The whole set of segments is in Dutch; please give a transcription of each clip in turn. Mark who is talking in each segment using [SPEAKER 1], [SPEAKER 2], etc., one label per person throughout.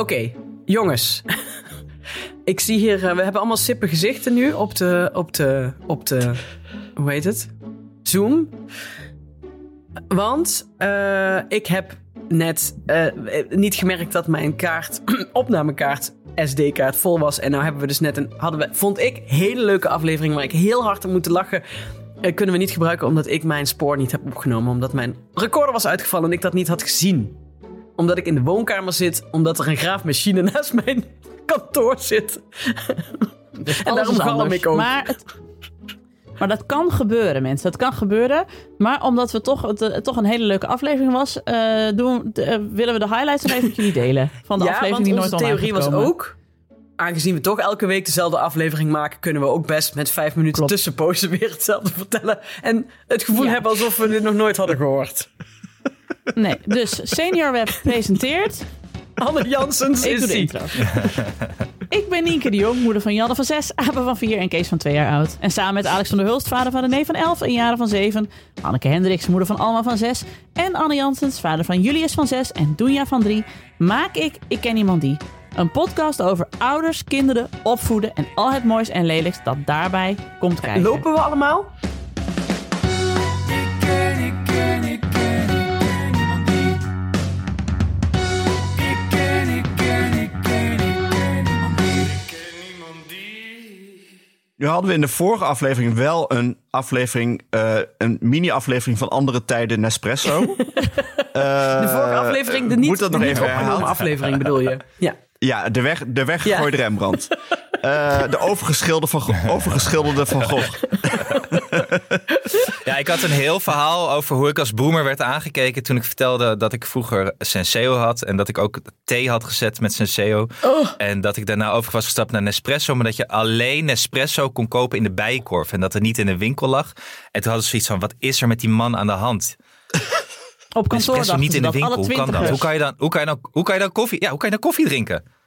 [SPEAKER 1] Oké, jongens. ik zie hier, eh, we hebben allemaal sippe gezichten nu op de, op de, op de, hoe heet het? Zoom. Want eh, ik heb net eh, niet gemerkt dat mijn kaart, opnamekaart, SD-kaart vol was. En nou hebben we dus net een, hadden we, vond ik, hele leuke aflevering waar ik heel hard om moeten lachen. Kunnen we niet gebruiken omdat ik mijn spoor niet heb opgenomen. Omdat mijn recorder was uitgevallen en ik dat niet had gezien. Omdat ik in de woonkamer zit, omdat er een graafmachine naast mijn kantoor zit. En daarom galm ik ook.
[SPEAKER 2] Maar, het- maar dat kan gebeuren, mensen. Dat kan gebeuren. Maar omdat we toch, het, eh, toch een hele leuke aflevering was... eh, doen, eh, willen we de highlights nog even met jullie delen. Van de
[SPEAKER 1] ja,
[SPEAKER 2] aflevering die nooit online
[SPEAKER 1] theorie was ook... Aangezien we toch elke week dezelfde aflevering maken... kunnen we ook best met vijf minuten
[SPEAKER 2] Klopt.
[SPEAKER 1] tussenpozen weer hetzelfde vertellen. En het gevoel
[SPEAKER 2] Ja.
[SPEAKER 1] hebben alsof we dit nog nooit hadden gehoord.
[SPEAKER 2] Nee, dus Senior Web presenteert...
[SPEAKER 1] Anne Janssens
[SPEAKER 2] Ik
[SPEAKER 1] is
[SPEAKER 2] de intro. Ik ben Nienke de Jong, moeder van Janne van 6, Abe van 4 en Kees van 2 jaar oud. En samen met Alex van der Hulst, vader van René van 11 en Jaren van 7. Anneke Hendricks, moeder van Alma van 6. En Anne Janssens, vader van Julius van 6 en Doenja van 3. Maak ik Ik Ken Iemand Die. Een podcast over ouders, kinderen, opvoeden en al het moois en lelijks dat daarbij komt kijken.
[SPEAKER 1] Lopen we allemaal?
[SPEAKER 3] Nu hadden we in de vorige aflevering wel een aflevering, eh, een mini-aflevering van andere tijden Nespresso.
[SPEAKER 1] De vorige aflevering, de niet,
[SPEAKER 3] moet dat nog even
[SPEAKER 1] aflevering bedoel je? Ja.
[SPEAKER 3] Ja, de, weg, de weggegooide Rembrandt. Eh, de overgeschilderde van, overgeschilderde van Gogh.
[SPEAKER 4] Ja, ik had een heel verhaal over hoe ik als boomer werd aangekeken toen ik vertelde dat ik vroeger Senseo had en dat ik ook thee had gezet met Senseo. En dat ik daarna over was gestapt naar Nespresso, maar dat je alleen Nespresso kon kopen in de bijenkorf en dat er niet in de winkel lag. En toen hadden ze zoiets van, wat is er met die man aan de hand?
[SPEAKER 2] Op kantoor
[SPEAKER 4] Nespresso niet in de winkel, hoe kan dat?
[SPEAKER 2] twintigers.
[SPEAKER 4] Hoe kan je dan, hoe kan je dan, hoe kan je dan koffie, ja, hoe kan je dan koffie drinken?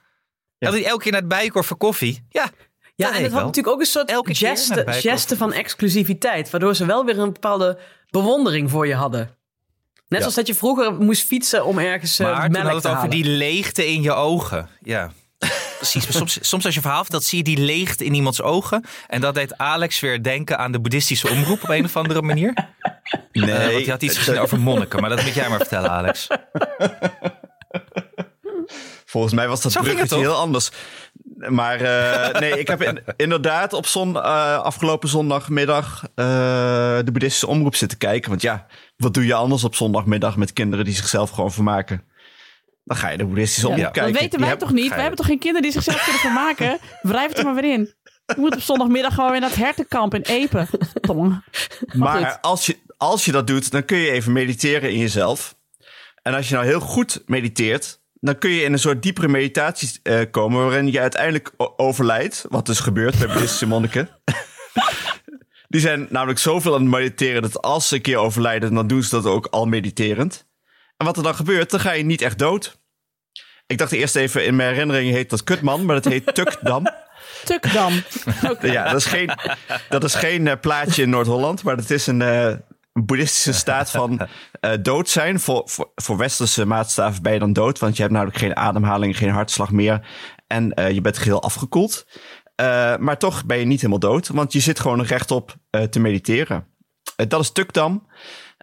[SPEAKER 4] Ja. Dat hij elke keer naar de bijenkorf voor koffie. Ja,
[SPEAKER 1] Ja,
[SPEAKER 4] dat
[SPEAKER 1] en het had
[SPEAKER 4] wel.
[SPEAKER 1] natuurlijk ook een soort
[SPEAKER 4] Elke de
[SPEAKER 1] geste, van exclusiviteit. Waardoor ze wel weer een bepaalde bewondering voor je hadden. Net zoals dat je vroeger moest fietsen om ergens eh,
[SPEAKER 4] Maar toen
[SPEAKER 1] melk
[SPEAKER 4] had het
[SPEAKER 1] te
[SPEAKER 4] over
[SPEAKER 1] halen.
[SPEAKER 4] die leegte in je ogen. Ja. Precies, maar soms, soms als je verhaal vertelt, zie je die leegte in iemands ogen. En dat deed Alex weer denken aan de boeddhistische omroep op een of andere manier.
[SPEAKER 3] Nee,
[SPEAKER 4] Eh, want hij had iets gezien over monniken, maar dat moet jij maar vertellen, Alex.
[SPEAKER 3] volgens mij was dat
[SPEAKER 4] Zo
[SPEAKER 3] bruggetje heel anders. Maar eh, nee, ik heb in- inderdaad op zon, eh, afgelopen zondagmiddag eh, de boeddhistische omroep zitten kijken. Want ja, wat doe je anders op zondagmiddag met kinderen die zichzelf gewoon vermaken? Dan ga je de boeddhistische omroep
[SPEAKER 2] Dat
[SPEAKER 3] kijken.
[SPEAKER 2] weten
[SPEAKER 3] Die
[SPEAKER 2] wij toch niet?
[SPEAKER 4] je-
[SPEAKER 2] hebben toch geen kinderen die zichzelf kunnen vermaken? Wrijf het er maar weer in. Je moet op zondagmiddag gewoon weer naar het hertenkamp in Epen.
[SPEAKER 3] Maar als je, als je dat doet, dan kun je even mediteren in jezelf. En als je nou heel goed mediteert, dan kun je in een soort diepere meditatie eh, komen... waarin je uiteindelijk overlijdt. Wat dus gebeurt bij boeddhistische monniken. Die zijn namelijk zoveel aan het mediteren... dat als ze een keer overlijden, dan doen ze dat ook al mediterend. En wat er dan gebeurt, dan ga je niet echt dood. Ik dacht eerst even, in mijn herinnering heet dat Kutman... maar dat heet Tukdam.
[SPEAKER 2] Tukdam.
[SPEAKER 3] Ja, dat is geen, dat is geen eh, plaatje in Noord-Holland, maar dat is een, eh, een boeddhistische staat van eh, dood zijn. Voor, voor, voor westerse maatstaven ben je dan dood, want je hebt namelijk geen ademhaling, geen hartslag meer. En eh, je bent geheel afgekoeld. Eh, maar toch ben je niet helemaal dood, want je zit gewoon rechtop te mediteren. Dat is Tukdam.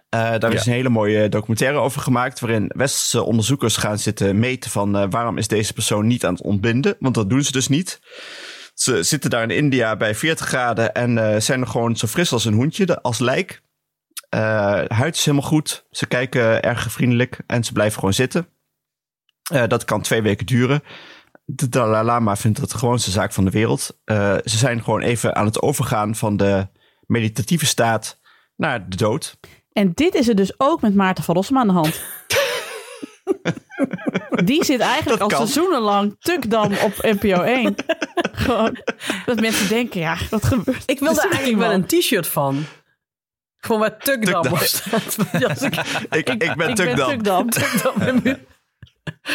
[SPEAKER 3] Daar is een hele mooie documentaire over gemaakt, waarin westerse onderzoekers gaan zitten meten van waarom is deze persoon niet aan het ontbinden, want dat doen ze dus niet. Ze zitten daar in India bij 40 graden en zijn er gewoon zo fris als een hoentje, als lijk. Eh, huid is helemaal goed. Ze kijken erg vriendelijk en ze blijven gewoon zitten. Eh, dat kan twee weken duren. De Dalai Lama vindt dat de gewoonste zaak van de wereld. Eh, ze zijn gewoon even aan het overgaan van de meditatieve staat naar de dood.
[SPEAKER 2] En dit is er dus ook met Maarten van Rossum aan de hand. Die zit eigenlijk
[SPEAKER 3] Dat
[SPEAKER 2] al
[SPEAKER 3] kan.
[SPEAKER 2] seizoenenlang Tukdam op NPO 1. Gewoon, dat mensen denken, ja, wat gebeurt
[SPEAKER 1] Ik wilde
[SPEAKER 2] er?
[SPEAKER 1] eigenlijk wel een t-shirt van. Gewoon waar Tukdam
[SPEAKER 3] Tukdam.
[SPEAKER 1] op staat. Ik,
[SPEAKER 3] Ik, ik, ben
[SPEAKER 2] Ik
[SPEAKER 3] Tukdam.
[SPEAKER 2] Tukdam.
[SPEAKER 1] Tukdam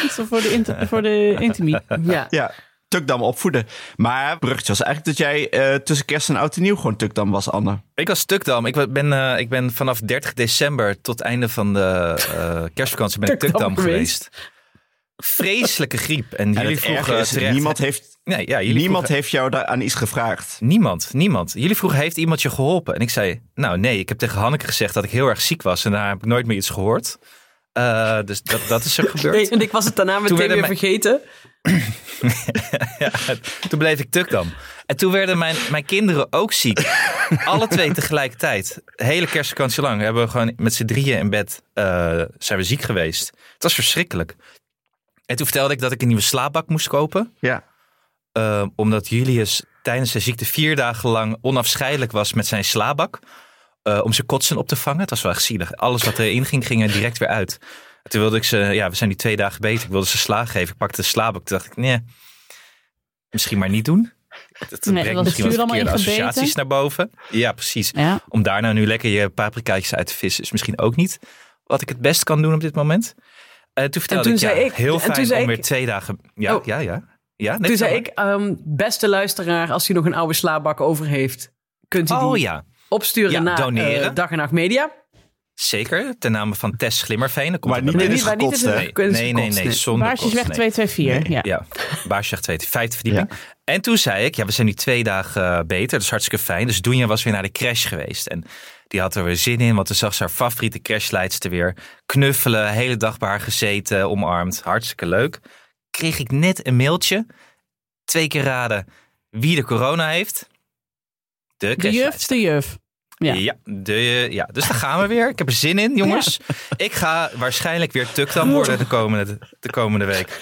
[SPEAKER 2] Zo voor de, inter- voor de intimie.
[SPEAKER 1] ja.
[SPEAKER 3] Ja, Tukdam opvoeden. Maar het bruggetje was eigenlijk dat jij eh, tussen kerst en oud en nieuw gewoon Tukdam was, Anne.
[SPEAKER 4] Ik was Tukdam. Ik ben, eh, ik ben vanaf 30 december tot einde van de eh, kerstvakantie ben ik
[SPEAKER 1] Tukdam
[SPEAKER 4] Tukdam
[SPEAKER 1] geweest.
[SPEAKER 4] geweest. Vreselijke griep. En
[SPEAKER 3] En
[SPEAKER 4] jullie vroegen
[SPEAKER 3] is,
[SPEAKER 4] terecht...
[SPEAKER 3] niemand heeft,
[SPEAKER 4] nee, ja, jullie
[SPEAKER 3] niemand
[SPEAKER 4] vroegen-
[SPEAKER 3] heeft jou daar aan iets gevraagd.
[SPEAKER 4] Niemand, niemand. Jullie vroegen, heeft iemand je geholpen? En ik zei, nou nee, ik heb tegen Hanneke gezegd dat ik heel erg ziek was. En daar heb ik nooit meer iets gehoord. Eh, dus dat, dat is er gebeurd.
[SPEAKER 1] Nee, en ik was het daarna meteen weer
[SPEAKER 4] mijn-
[SPEAKER 1] vergeten.
[SPEAKER 4] Ja, toen bleef ik tukdam. En toen werden mijn, mijn kinderen ook ziek. Alle twee tegelijkertijd. De hele kerstvakantie lang hebben we gewoon met z'n drieën in bed eh, zijn we ziek geweest. Het was verschrikkelijk. En toen vertelde ik dat ik een nieuwe slaapbak moest kopen.
[SPEAKER 3] Ja.
[SPEAKER 4] eh, omdat Julius tijdens zijn ziekte vier dagen lang onafscheidelijk was met zijn slaapbak. eh, om zijn kotsen op te vangen. Het was wel echt zielig. Alles wat erin ging, ging er direct weer uit. En toen wilde ik ze, ja, we zijn die twee dagen bezig. Ik wilde ze slaag geven. Ik pakte de slaapbak. Toen dacht ik, nee, misschien maar niet doen. Dat
[SPEAKER 2] Nee,
[SPEAKER 4] brengt
[SPEAKER 2] want
[SPEAKER 4] misschien wel verkeerde associaties naar boven. Ja, precies.
[SPEAKER 2] Ja.
[SPEAKER 4] Om daar nou nu lekker je paprikaatjes uit te vissen is misschien ook niet wat ik het best kan doen op dit moment. Eh toen vertelde
[SPEAKER 1] toen
[SPEAKER 4] ik, ja,
[SPEAKER 1] zei ik-
[SPEAKER 4] heel fijn
[SPEAKER 1] toen
[SPEAKER 4] om
[SPEAKER 1] ik-
[SPEAKER 4] weer twee dagen... Ja,
[SPEAKER 1] Oh.
[SPEAKER 4] ja, ja. ja
[SPEAKER 1] Toen zei ik, ehm, beste luisteraar, als u nog een oude slaapbak over heeft, kunt u die
[SPEAKER 4] Oh ja,
[SPEAKER 1] opsturen
[SPEAKER 4] Ja,
[SPEAKER 1] naar eh, Dag en Nacht Media.
[SPEAKER 4] Zeker. Ten name van Tess Glimmerveen. Dat komt
[SPEAKER 3] Maar niet in
[SPEAKER 1] niet-
[SPEAKER 3] is
[SPEAKER 1] maar niet in
[SPEAKER 3] gekotst,
[SPEAKER 1] de-
[SPEAKER 3] hè?
[SPEAKER 4] Nee, nee, nee, nee,
[SPEAKER 1] nee.
[SPEAKER 4] zonder
[SPEAKER 2] Baarsjesweg
[SPEAKER 4] kost, nee.
[SPEAKER 2] 224. Ja.
[SPEAKER 4] Ja, Baarsjesweg 2, vijfde verdieping. En toen zei ik, ja, we zijn nu twee dagen eh, beter. Dat is hartstikke fijn. Dus Doenja was weer naar de crash geweest. En die had er weer zin in, want toen zag ze haar favoriete crashleidster weer knuffelen. Hele dag bij haar gezeten, omarmd. Hartstikke leuk. Kreeg ik net een mailtje. Twee keer raden wie de corona heeft. De
[SPEAKER 2] De juf, de juf. Ja.
[SPEAKER 4] Ja. de, ja, dus daar gaan we weer. Ik heb er zin in, jongens. Ik ga waarschijnlijk weer tukdam worden de komende, de komende week.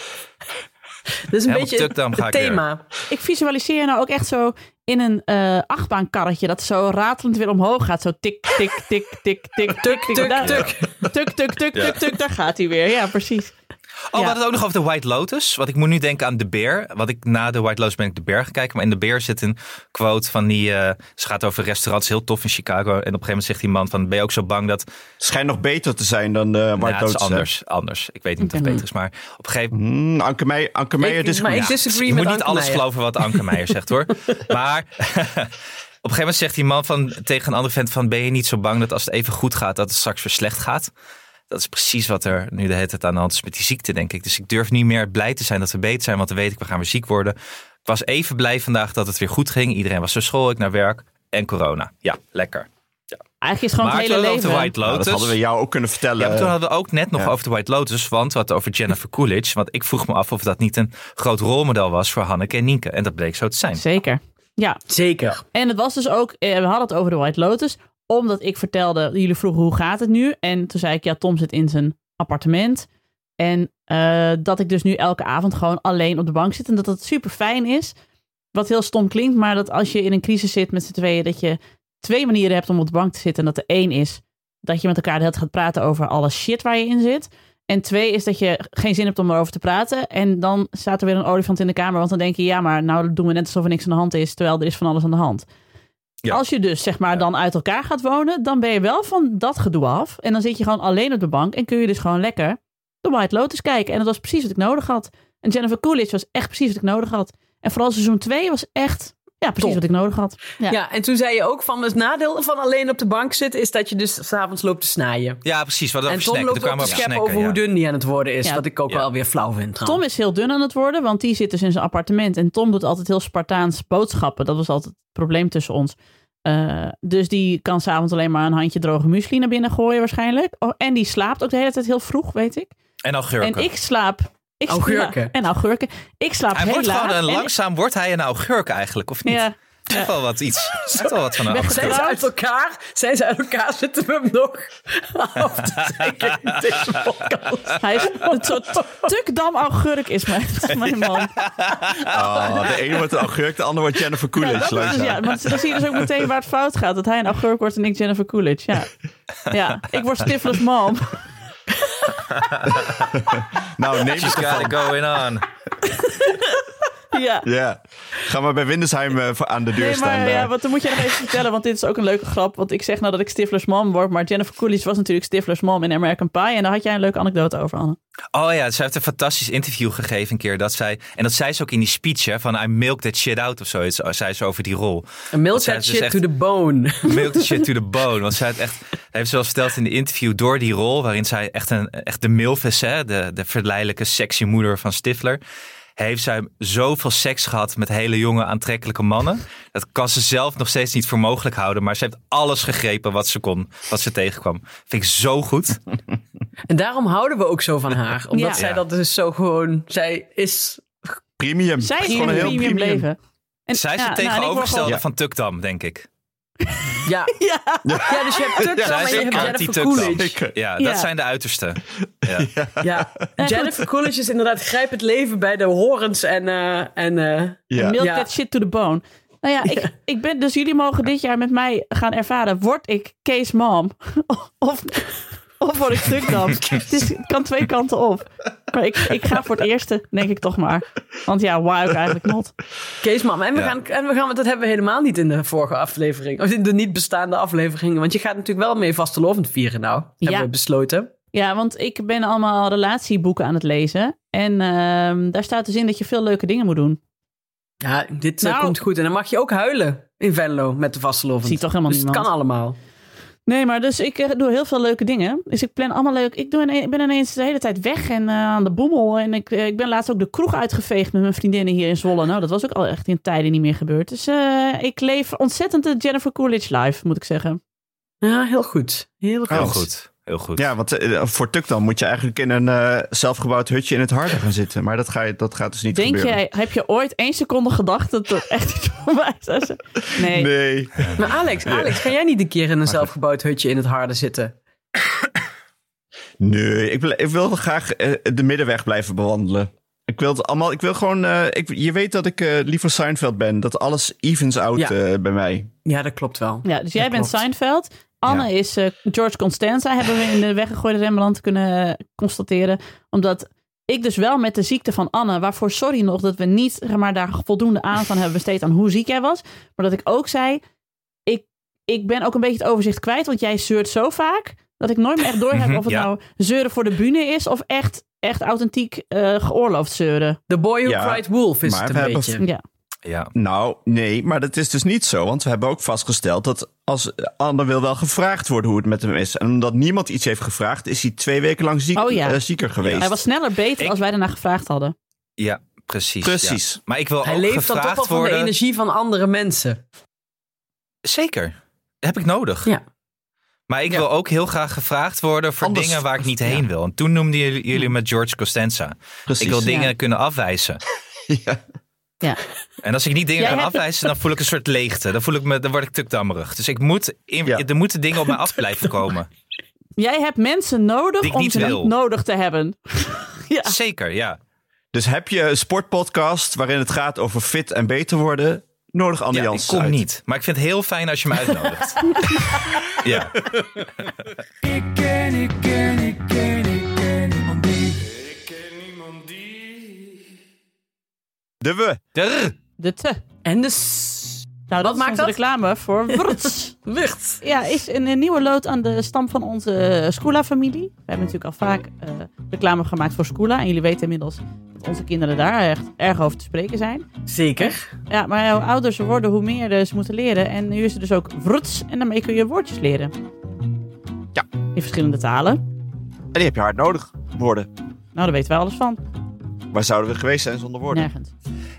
[SPEAKER 1] Dat is een beetje het
[SPEAKER 4] ga ik
[SPEAKER 1] thema.
[SPEAKER 2] Ik visualiseer nou ook echt zo in een eh achtbaankarretje dat zo ratelend weer omhoog gaat. Zo tik, tik, tik, tik, tik, tuk,
[SPEAKER 1] tuk, tuk.
[SPEAKER 2] tuk, tuk, tuk, tuk, tuk, daar gaat hij weer. Ja, precies.
[SPEAKER 4] Oh,
[SPEAKER 2] Ja.
[SPEAKER 4] we hadden het ook nog over de White Lotus. Want ik moet nu denken aan de beer. Want ik na de White Lotus ben ik de beer gaan kijken. Maar in de beer zit een quote van die... eh, ze gaat over restaurants, heel tof in Chicago. En op een gegeven moment zegt die man van... Ben je ook zo bang dat...
[SPEAKER 3] Schijnt nog beter te zijn dan de White
[SPEAKER 4] Nou, het is
[SPEAKER 3] Lotus, hè?
[SPEAKER 4] anders, anders. Ik weet niet of het beter is. Maar op een gegeven moment...
[SPEAKER 3] Anke Meijer, Anke Meijer
[SPEAKER 1] Ik- maar ik disagree
[SPEAKER 4] je
[SPEAKER 1] met
[SPEAKER 4] moet niet
[SPEAKER 1] Anke
[SPEAKER 4] alles
[SPEAKER 1] Meijer.
[SPEAKER 4] geloven wat Anke Meijer zegt hoor. Maar op een gegeven moment zegt die man van, tegen een andere vent van... Ben je niet zo bang dat als het even goed gaat, dat het straks weer slecht gaat? Dat is precies wat er nu de hele tijd aan de hand is met die ziekte, denk ik. Dus ik durf niet meer blij te zijn dat we beter zijn, want dan weet ik, we gaan weer ziek worden. Ik was even blij vandaag dat het weer goed ging. Iedereen was naar school, ik naar werk en corona. Ja, lekker.
[SPEAKER 2] Eigenlijk is gewoon
[SPEAKER 4] maar
[SPEAKER 2] het hele
[SPEAKER 4] we
[SPEAKER 2] leven.
[SPEAKER 4] over de White
[SPEAKER 3] Nou,
[SPEAKER 4] Lotus.
[SPEAKER 3] dat hadden we jou ook kunnen vertellen.
[SPEAKER 4] Ja, maar toen hadden we ook net nog
[SPEAKER 3] Ja.
[SPEAKER 4] over de White Lotus, want we hadden over Jennifer Coolidge. Want ik vroeg me af of dat niet een groot rolmodel was voor Hanneke en Nienke. En dat bleek zo te zijn.
[SPEAKER 2] Zeker. Ja,
[SPEAKER 1] Zeker.
[SPEAKER 2] en het was dus ook, eh, we hadden het over de White Lotus, omdat ik vertelde, jullie vroegen hoe gaat het nu? En toen zei ik, ja, Tom zit in zijn appartement. En eh, dat ik dus nu elke avond gewoon alleen op de bank zit en dat dat super fijn is. Wat heel stom klinkt, maar dat als je in een crisis zit met z'n tweeën, dat je twee manieren hebt om op de bank te zitten. En dat de één is dat je met elkaar de gaat praten over alle shit waar je in zit. En twee is dat je geen zin hebt om erover te praten. En dan staat er weer een olifant in de kamer. Want dan denk je, ja, maar nou doen we net alsof er niks aan de hand is. Terwijl er is van alles aan de hand.
[SPEAKER 4] Ja.
[SPEAKER 2] Als je dus zeg maar dan uit elkaar gaat wonen, dan ben je wel van dat gedoe af. En dan zit je gewoon alleen op de bank en kun je dus gewoon lekker de White Lotus kijken. En dat was precies wat ik nodig had. En Jennifer Coolidge was echt precies wat ik nodig had. En vooral seizoen 2 was echt ja, precies
[SPEAKER 1] Top.
[SPEAKER 2] wat ik nodig had. Ja.
[SPEAKER 1] Ja. en toen zei je ook van het nadeel van alleen op de bank zitten is dat je dus s'avonds loopt te snaaien.
[SPEAKER 4] Ja, precies. Wat
[SPEAKER 1] En
[SPEAKER 4] over
[SPEAKER 1] Tom
[SPEAKER 4] snacken.
[SPEAKER 1] loopt ook te
[SPEAKER 4] over
[SPEAKER 1] scheppen over
[SPEAKER 4] ja.
[SPEAKER 1] hoe dun die aan het worden is.
[SPEAKER 2] Ja.
[SPEAKER 1] Wat ik ook
[SPEAKER 4] Ja.
[SPEAKER 1] wel weer flauw vind.
[SPEAKER 2] Tom
[SPEAKER 1] trouwens.
[SPEAKER 2] is heel dun aan het worden, want die zit dus in zijn appartement. En Tom doet altijd heel Spartaans boodschappen. Dat was altijd het probleem tussen ons. Eh, dus die kan s'avonds alleen maar een handje droge muesli naar binnen gooien waarschijnlijk. Oh, en die slaapt ook de hele tijd heel vroeg, weet ik.
[SPEAKER 4] En augurken.
[SPEAKER 2] En ik slaap... Ik
[SPEAKER 1] Augurken.
[SPEAKER 2] Ja, en augurken. Ik slaap
[SPEAKER 4] hij
[SPEAKER 2] heel
[SPEAKER 4] wordt een
[SPEAKER 2] en ik-
[SPEAKER 4] langzaam wordt hij een augurk eigenlijk, of niet?
[SPEAKER 2] Ja,
[SPEAKER 4] Echt wel wat iets. Echt wel wat van een.
[SPEAKER 1] Zijn ze uit elkaar? Zijn ze uit elkaar? Zitten we hem nog af te zeiken in deze podcast?
[SPEAKER 2] hij is een soort tukdam augurk is mijn, is mijn man.
[SPEAKER 3] Oh, de ene wordt een augurk, de ander wordt Jennifer
[SPEAKER 2] Ja,
[SPEAKER 3] Coolidge.
[SPEAKER 2] dat is ja, want dan zie je dus ook meteen waar het fout gaat. Dat hij een augurk wordt en ik Jennifer Coolidge. Ja, ja ik word Stifler's mom.
[SPEAKER 3] Nou, neem
[SPEAKER 4] She's got it going on.
[SPEAKER 2] Ja.
[SPEAKER 3] Ja. Ga maar bij Windesheim eh, aan de deur
[SPEAKER 2] Nee,
[SPEAKER 3] staan.
[SPEAKER 2] maar
[SPEAKER 3] daar.
[SPEAKER 2] ja, want dan moet je nog even vertellen, want dit is ook een leuke grap. Want ik zeg nou dat ik Stifler's mom word, maar Jennifer Coolidge was natuurlijk Stifler's mom in American Pie. En daar had jij een leuke anekdote over, Anne.
[SPEAKER 4] Oh ja, ze heeft een fantastisch interview gegeven een keer. Dat zij, en dat zei ze ook in die speech, hè, van I milk that shit out of zoiets. Zei ze over die rol.
[SPEAKER 1] A milk that
[SPEAKER 4] dus
[SPEAKER 1] shit
[SPEAKER 4] echt-
[SPEAKER 1] to the bone.
[SPEAKER 4] Milk the shit to the bone. Want zij het echt, heeft ze wel verteld in de interview door die rol, waarin zij echt, een, echt de milf is, hè, de, de verleidelijke sexy moeder van Stifler. Heeft zij zoveel seks gehad met hele jonge aantrekkelijke mannen. Dat kan ze zelf nog steeds niet voor mogelijk houden. Maar ze heeft alles gegrepen wat ze kon, wat ze tegenkwam. Vind ik zo goed.
[SPEAKER 1] En daarom houden we ook zo van haar. Omdat
[SPEAKER 2] Ja.
[SPEAKER 1] zij dat dus zo gewoon... Zij is...
[SPEAKER 3] Premium.
[SPEAKER 2] Zij is
[SPEAKER 3] Gewoon
[SPEAKER 2] gewoon
[SPEAKER 3] een heel
[SPEAKER 2] premium
[SPEAKER 3] premium.
[SPEAKER 2] leven. En,
[SPEAKER 4] Zij is
[SPEAKER 2] ja,
[SPEAKER 4] het
[SPEAKER 2] nou,
[SPEAKER 4] tegenovergestelde van Tukdam, denk ik.
[SPEAKER 1] Ja. ja. dus je hebt en
[SPEAKER 4] is
[SPEAKER 1] je hebt Jennifer. Coolidge.
[SPEAKER 4] Ja,
[SPEAKER 2] Ja.
[SPEAKER 4] dat zijn de uitersten. Ja.
[SPEAKER 1] Ja. Jennifer Coolidge is inderdaad grijp het leven bij de horens en... eh, en eh,
[SPEAKER 3] Ja.
[SPEAKER 2] Milk
[SPEAKER 1] Ja.
[SPEAKER 2] that shit to the bone. Nou ja, ik, ik ben, dus jullie mogen dit jaar met mij gaan ervaren. Word ik Kees mom? Of, of word ik Tukdam? het, is, het kan twee kanten op. Maar ik, ik ga voor het eerste, denk ik toch maar. Want ja, why ook eigenlijk not?
[SPEAKER 1] Kees Mam. En we,
[SPEAKER 4] Ja.
[SPEAKER 1] gaan, en we gaan, dat hebben we helemaal niet in de vorige aflevering. Of in de niet bestaande afleveringen. Want je gaat natuurlijk wel mee vastelovend vieren nou. Hebben we besloten.
[SPEAKER 2] Ja, want ik ben allemaal relatieboeken aan het lezen. En ehm, daar staat dus in dat je veel leuke dingen moet doen.
[SPEAKER 1] Ja, dit eh,
[SPEAKER 2] Nou.
[SPEAKER 1] komt goed. En dan mag je ook huilen in Venlo met de vastelovend.
[SPEAKER 2] Ziet toch helemaal
[SPEAKER 1] dus het
[SPEAKER 2] niemand.
[SPEAKER 1] kan allemaal.
[SPEAKER 2] Nee, maar dus ik eh, doe heel veel leuke dingen. Dus ik plan allemaal leuk. Ik, doe ine- ik ben ineens de hele tijd weg en eh, aan de boemel. En ik, eh, ik ben laatst ook de kroeg uitgeveegd met mijn vriendinnen hier in Zwolle. Nou, dat was ook al echt in tijden niet meer gebeurd. Dus eh, ik leef ontzettend de Jennifer Coolidge life, moet ik zeggen.
[SPEAKER 1] Ja, heel goed. Heel goed.
[SPEAKER 4] Heel goed. Heel goed.
[SPEAKER 3] Ja, want eh, voor Tuk dan moet je eigenlijk in een eh, zelfgebouwd hutje in het harde gaan zitten. Maar dat, ga je, dat gaat dus niet
[SPEAKER 2] Denk
[SPEAKER 3] gebeuren.
[SPEAKER 2] jij, heb je ooit één seconde gedacht dat dat echt iets voor mij zou zijn? Nee.
[SPEAKER 3] Nee.
[SPEAKER 1] Maar Alex, Alex, ga jij niet een keer in een zelfgebouwd hutje in het harde zitten?
[SPEAKER 3] Nee, ik wil, ik wil graag eh, de middenweg blijven bewandelen. Ik wil het allemaal, ik wil gewoon, eh, ik, je weet dat ik eh, liever Seinfeld ben. Dat alles evens out
[SPEAKER 1] Ja.
[SPEAKER 3] eh, bij mij.
[SPEAKER 1] Ja, dat klopt wel.
[SPEAKER 2] Ja, dus jij
[SPEAKER 1] Dat
[SPEAKER 2] bent
[SPEAKER 1] klopt.
[SPEAKER 2] Seinfeld. Anne
[SPEAKER 3] Ja.
[SPEAKER 2] is eh, George Constanza, hebben we in de weggegooide Rembrandt kunnen constateren. Omdat ik dus wel met de ziekte van Anne, waarvoor sorry nog dat we niet zeg maar, daar voldoende aandacht aan hebben besteed aan hoe ziek jij was. Maar dat ik ook zei, ik, ik ben ook een beetje het overzicht kwijt, want jij zeurt zo vaak dat ik nooit meer echt doorheb
[SPEAKER 4] Mhm,
[SPEAKER 2] of het
[SPEAKER 4] ja.
[SPEAKER 2] nou zeuren voor de bühne is of echt, echt authentiek eh, geoorloofd zeuren.
[SPEAKER 1] The Boy Who
[SPEAKER 3] Ja,
[SPEAKER 1] Cried Wolf is
[SPEAKER 3] maar
[SPEAKER 1] het een
[SPEAKER 3] hebben-
[SPEAKER 1] beetje.
[SPEAKER 2] Ja.
[SPEAKER 4] Ja.
[SPEAKER 3] Nou, nee, maar dat is dus niet zo. Want we hebben ook vastgesteld dat als Anne wil wel gevraagd worden hoe het met hem is. En omdat niemand iets heeft gevraagd, is hij twee weken lang ziek,
[SPEAKER 2] Oh ja.
[SPEAKER 3] eh, zieker geweest.
[SPEAKER 2] Hij was sneller beter
[SPEAKER 4] Ik-
[SPEAKER 2] als wij daarna gevraagd hadden.
[SPEAKER 4] Ja, precies.
[SPEAKER 3] Precies.
[SPEAKER 4] ja. Maar ik wil
[SPEAKER 1] Hij
[SPEAKER 4] ook
[SPEAKER 1] leeft dan toch
[SPEAKER 4] gevraagd
[SPEAKER 1] wel van de
[SPEAKER 4] worden.
[SPEAKER 1] energie van andere mensen.
[SPEAKER 4] Zeker. Dat heb ik nodig.
[SPEAKER 1] Ja.
[SPEAKER 4] Maar ik
[SPEAKER 1] Ja.
[SPEAKER 4] wil ook heel graag gevraagd worden voor
[SPEAKER 3] Anders-
[SPEAKER 4] dingen waar ik niet heen wil. En toen noemden jullie, jullie me George Costanza.
[SPEAKER 3] Precies.
[SPEAKER 4] Ik wil
[SPEAKER 2] Ja.
[SPEAKER 4] dingen kunnen afwijzen.
[SPEAKER 3] Ja.
[SPEAKER 2] Ja.
[SPEAKER 4] En als ik niet dingen
[SPEAKER 2] Jij
[SPEAKER 4] kan afwijzen, dan voel ik een soort leegte. Dan, voel ik me, dan word ik tukdammerig. Dus ik moet in,
[SPEAKER 3] Ja.
[SPEAKER 4] er moeten dingen op mij af blijven komen.
[SPEAKER 2] Jij hebt mensen nodig om ze
[SPEAKER 4] wil.
[SPEAKER 2] niet nodig te hebben. ja.
[SPEAKER 4] Zeker, ja.
[SPEAKER 3] Dus heb je een sportpodcast waarin het gaat over fit en beter worden, nodig Anne
[SPEAKER 4] ja ik kom
[SPEAKER 3] uit.
[SPEAKER 4] niet. Maar ik vind het heel fijn als je me uitnodigt. ja.
[SPEAKER 5] Ik ken, ik ken,
[SPEAKER 3] De we.
[SPEAKER 4] Der.
[SPEAKER 2] De te.
[SPEAKER 1] En dus...
[SPEAKER 2] Nou, dat
[SPEAKER 1] Wat maakt dat?
[SPEAKER 2] reclame voor Wurts. Ja, is een, een nieuwe lood aan de stam van onze Scula-familie. We hebben natuurlijk al vaak eh, reclame gemaakt voor Scula. En jullie weten inmiddels dat onze kinderen daar echt erg over te spreken zijn.
[SPEAKER 1] Zeker.
[SPEAKER 2] Ja, maar hoe ouder ze worden, hoe meer eh, ze moeten leren. En nu is er dus ook Wurts. En daarmee kun je woordjes leren.
[SPEAKER 3] Ja.
[SPEAKER 2] In verschillende talen.
[SPEAKER 3] En die heb je hard nodig. Woorden.
[SPEAKER 2] Nou, daar weten wij alles van.
[SPEAKER 3] Waar zouden we geweest zijn zonder woorden?
[SPEAKER 2] Nergens.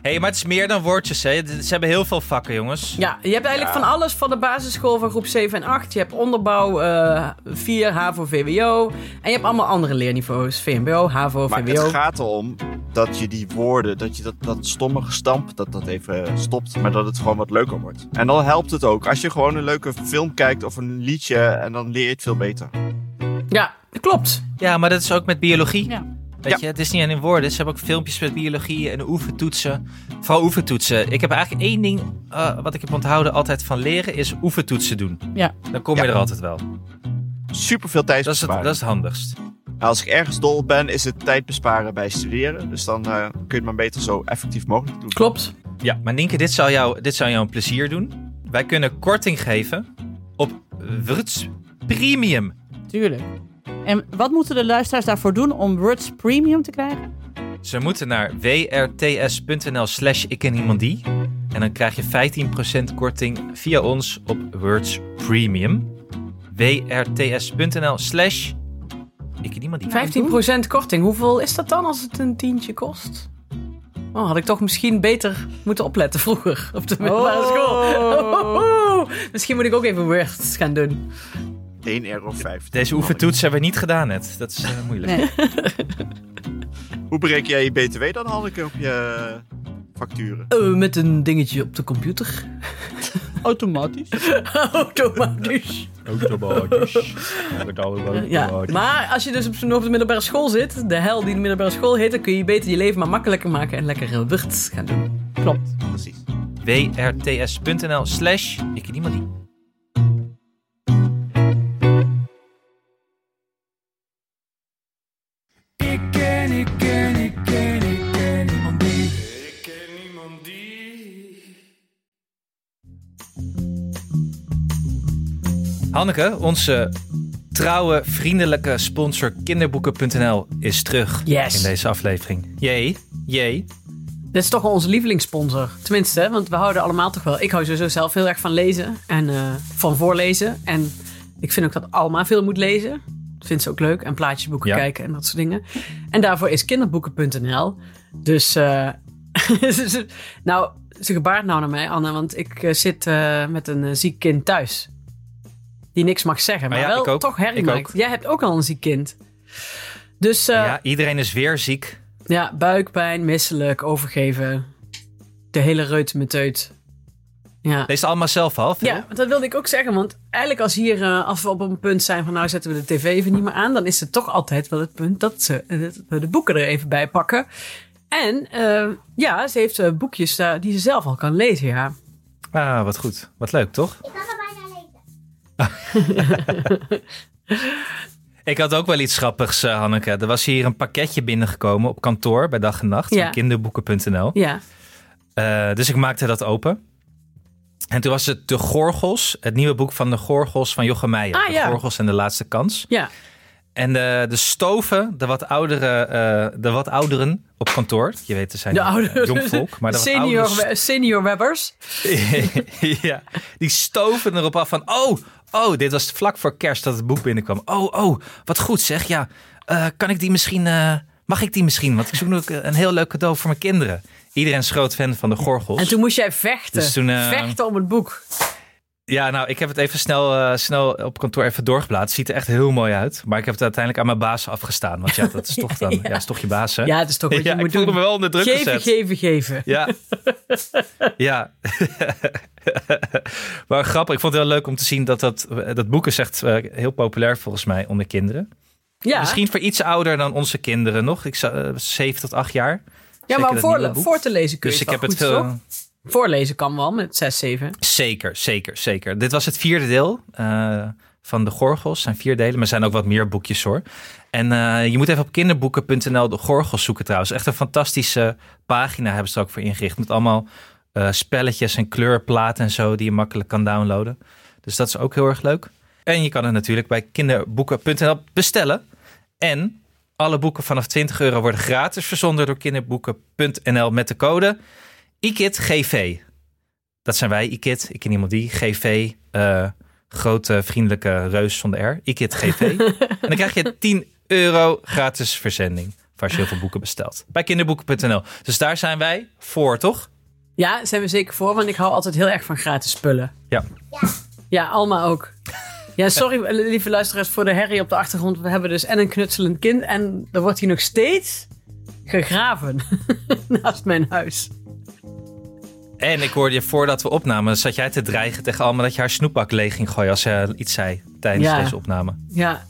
[SPEAKER 4] hey, maar het is meer dan woordjes. Hè. Ze hebben heel veel vakken, jongens.
[SPEAKER 1] Ja, je hebt eigenlijk van alles van de basisschool van groep 7 en 8. Je hebt onderbouw eh 4, HAVO, VWO. En je hebt allemaal andere leerniveaus. VMBO, HAVO,
[SPEAKER 3] Maar
[SPEAKER 1] VWO.
[SPEAKER 3] het gaat erom dat je die woorden, dat je dat, dat stomme gestamp, dat dat even stopt. Maar dat het gewoon wat leuker wordt. En dan helpt het ook. Als je gewoon een leuke film kijkt of een liedje, en dan leer je het veel beter.
[SPEAKER 1] Ja, dat klopt.
[SPEAKER 4] Ja, maar dat is ook met biologie.
[SPEAKER 2] Ja.
[SPEAKER 4] Weet
[SPEAKER 3] Ja.
[SPEAKER 4] je, het is niet alleen in woorden. Ze hebben ook filmpjes met biologie en oefentoetsen. Vooral oefentoetsen. Ik heb eigenlijk één ding eh, wat ik heb onthouden altijd van leren, is oefentoetsen doen.
[SPEAKER 2] Ja.
[SPEAKER 4] Dan kom je
[SPEAKER 3] Ja.
[SPEAKER 4] er altijd wel.
[SPEAKER 3] Super veel tijd
[SPEAKER 4] Dat is het, dat is het handigst.
[SPEAKER 3] Als ik ergens dol op ben, is het tijd besparen bij studeren. Dus dan eh, kun je het maar beter zo effectief mogelijk doen.
[SPEAKER 1] Klopt.
[SPEAKER 4] Ja, maar Nienke, dit zou, jou, dit zou jou een plezier doen. Wij kunnen korting geven op Wurts Premium.
[SPEAKER 2] Tuurlijk. En wat moeten de luisteraars daarvoor doen om Words Premium te krijgen?
[SPEAKER 4] Ze moeten naar wrts.nl slash ik ken iemand die. En dan krijg je 15% korting via ons op Words Premium. wrts.nl slash ik ken iemand die.
[SPEAKER 1] 15% korting. Hoeveel is dat dan als het een tientje kost? Oh, had ik toch misschien beter moeten opletten vroeger op de middelbare school. Misschien moet ik ook even words gaan doen.
[SPEAKER 3] 1,50 euro.
[SPEAKER 4] Deze oefentoets hebben we niet gedaan net. Dat is eh, moeilijk.
[SPEAKER 2] Nee.
[SPEAKER 3] Hoe bereken jij je BTW dan, Hanneke, op je facturen?
[SPEAKER 1] Eh, met een dingetje op de computer.
[SPEAKER 2] Automatisch.
[SPEAKER 1] Automatisch.
[SPEAKER 4] Automatisch.
[SPEAKER 1] Ja, maar als je dus op, zo'n- op de middelbare school zit, de hel die de middelbare school heet, dan kun je beter je leven maar makkelijker maken en lekker eh, words gaan doen.
[SPEAKER 2] Klopt.
[SPEAKER 3] Precies.
[SPEAKER 4] wrts.nl slash ik ken iemand die. Hanneke, onze trouwe, vriendelijke sponsor kinderboeken.nl is terug
[SPEAKER 1] Yes.
[SPEAKER 4] in deze aflevering. Jee, jee.
[SPEAKER 1] Dit is toch wel onze lievelingssponsor. Tenminste, hè, want we houden allemaal toch wel. Ik hou sowieso zelf heel erg van lezen en eh, van voorlezen. En ik vind ook dat allemaal veel moet lezen. Dat vindt ze ook leuk. En plaatjesboeken
[SPEAKER 4] Ja.
[SPEAKER 1] kijken en dat soort dingen. En daarvoor is kinderboeken.nl. Dus, eh, ze- nou, ze gebaart nou naar mij, Anne. Want ik eh, zit met een ziek kind thuis. Die niks mag zeggen, maar
[SPEAKER 4] ja,
[SPEAKER 1] wel
[SPEAKER 4] ik ook.
[SPEAKER 1] toch herrie
[SPEAKER 4] Ik
[SPEAKER 1] maakt.
[SPEAKER 4] ook.
[SPEAKER 1] Jij hebt ook al een ziek kind. Dus eh,
[SPEAKER 4] ja, iedereen is weer ziek.
[SPEAKER 1] ja, buikpijn, misselijk, overgeven. De hele reutemeteut. Ja.
[SPEAKER 4] Lees het allemaal zelf al. Phil?
[SPEAKER 1] ja, dat wilde ik ook zeggen. Want eigenlijk als hier, eh, als we op een punt zijn van nou zetten we de tv even niet meer aan. Dan is het toch altijd wel het punt dat, ze, eh, dat we de boeken er even bij pakken. En eh, ja, ze heeft eh, boekjes die ze zelf al kan lezen, ja.
[SPEAKER 4] Ah, wat goed. Wat leuk, toch?
[SPEAKER 6] Ik kan er.
[SPEAKER 4] Ik had ook wel iets grappigs, eh, Hanneke. Er was hier een pakketje binnengekomen op kantoor bij dag en nacht.
[SPEAKER 1] Ja.
[SPEAKER 4] Van kinderboeken.nl.
[SPEAKER 1] Ja,
[SPEAKER 4] Eh, dus ik maakte dat open. En toen was het De Gorgels. Het nieuwe boek van De Gorgels van Jochem Meijer.
[SPEAKER 1] Ah,
[SPEAKER 4] de
[SPEAKER 1] ja.
[SPEAKER 4] Gorgels en de laatste kans.
[SPEAKER 1] ja.
[SPEAKER 4] En de, de stoven, de wat, oudere, eh, de wat ouderen op kantoor. Je weet, er zijn
[SPEAKER 1] De oude
[SPEAKER 4] jong volk. Maar de
[SPEAKER 1] senior, senior webbers.
[SPEAKER 4] ja, die stoven erop af van, oh, oh, dit was vlak voor kerst dat het boek binnenkwam. Oh, oh, wat goed zeg. Ja, eh, kan ik die misschien, eh, mag ik die misschien? Want ik zoek nog een heel leuk cadeau voor mijn kinderen. Iedereen is groot fan van de Gorgels.
[SPEAKER 1] En toen moest jij vechten.
[SPEAKER 4] Dus toen, eh,
[SPEAKER 1] Vechten om het boek.
[SPEAKER 4] Ja, nou, ik heb het even snel, eh, snel op kantoor even doorgeblaad. Ziet er echt heel mooi uit. Maar ik heb het uiteindelijk aan mijn baas afgestaan. Want ja, dat is toch dan,
[SPEAKER 1] Ja,
[SPEAKER 4] ja,
[SPEAKER 1] ja.
[SPEAKER 4] is toch je baas, hè?
[SPEAKER 1] Ja, het is toch wat je
[SPEAKER 4] Ja,
[SPEAKER 1] moet
[SPEAKER 4] ik voelde me wel onder druk
[SPEAKER 1] geven,
[SPEAKER 4] gezet.
[SPEAKER 1] geven, geven.
[SPEAKER 4] Ja. ja. maar grappig. Ik vond het heel leuk om te zien dat dat, dat boek is echt eh, heel populair volgens mij onder kinderen.
[SPEAKER 1] Ja,
[SPEAKER 4] Misschien voor iets ouder dan onze kinderen nog. Ik zou eh, 7 tot 8 jaar.
[SPEAKER 1] ja
[SPEAKER 4] Zeker
[SPEAKER 1] maar voor, voor te lezen kun je
[SPEAKER 4] Dus ik
[SPEAKER 1] het
[SPEAKER 4] heb
[SPEAKER 1] wel
[SPEAKER 4] het
[SPEAKER 1] goed,
[SPEAKER 4] veel.
[SPEAKER 1] Voorlezen kan wel met 6, 7.
[SPEAKER 4] Zeker, zeker, zeker. Dit was het vierde deel eh, van de Gorgels. zijn vier delen, maar er zijn ook wat meer boekjes hoor. En eh, je moet even op kinderboeken.nl de Gorgels zoeken trouwens. Echt een fantastische pagina hebben ze er ook voor ingericht. Met allemaal eh, spelletjes en kleurplaten en zo die je makkelijk kan downloaden. Dus dat is ook heel erg leuk. En je kan het natuurlijk bij kinderboeken.nl bestellen. En alle boeken vanaf 20 euro worden gratis verzonden door kinderboeken.nl met de code IKITGV. Dat zijn wij, IKIT. Ik ken iemand die. GV, eh, grote vriendelijke reus zonder R. IKIT GV. en dan krijg je 10 euro gratis verzending. Voor als je heel veel boeken bestelt. Bij kinderboeken.nl. Dus daar zijn wij voor, toch?
[SPEAKER 1] Ja, zijn we zeker voor, want ik hou altijd heel erg van gratis spullen.
[SPEAKER 4] Ja.
[SPEAKER 1] Ja, Alma ook. Ja, sorry lieve luisteraars voor de herrie op de achtergrond. We hebben dus en een knutselend kind en er wordt hier nog steeds gegraven naast mijn huis.
[SPEAKER 4] En ik hoorde je voordat we opnamen, zat jij te dreigen tegen Alma dat je haar snoepbak leeg ging gooien als ze iets zei tijdens
[SPEAKER 1] Ja.
[SPEAKER 4] deze opname.
[SPEAKER 1] Ja,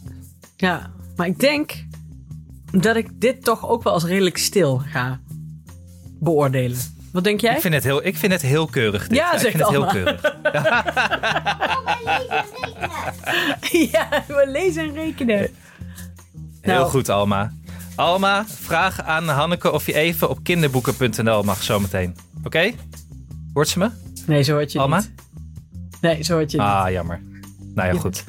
[SPEAKER 1] ja, maar ik denk dat ik dit toch ook wel als redelijk stil ga beoordelen. Wat denk jij?
[SPEAKER 4] Ik vind het heel, ik vind het heel keurig. Dit.
[SPEAKER 1] Ja,
[SPEAKER 4] ik
[SPEAKER 1] zegt
[SPEAKER 4] vind het heel keurig.
[SPEAKER 1] Ja, we lezen en rekenen.
[SPEAKER 4] Heel
[SPEAKER 1] Nou.
[SPEAKER 4] goed, Alma. Alma, vraag aan Hanneke of je even op kinderboeken.nl mag zometeen. Oké? Hoort ze me?
[SPEAKER 1] Nee, zo had je
[SPEAKER 4] Alma?
[SPEAKER 1] niet. Nee, zo had je niet.
[SPEAKER 4] Ah, jammer. Nou ja, goed.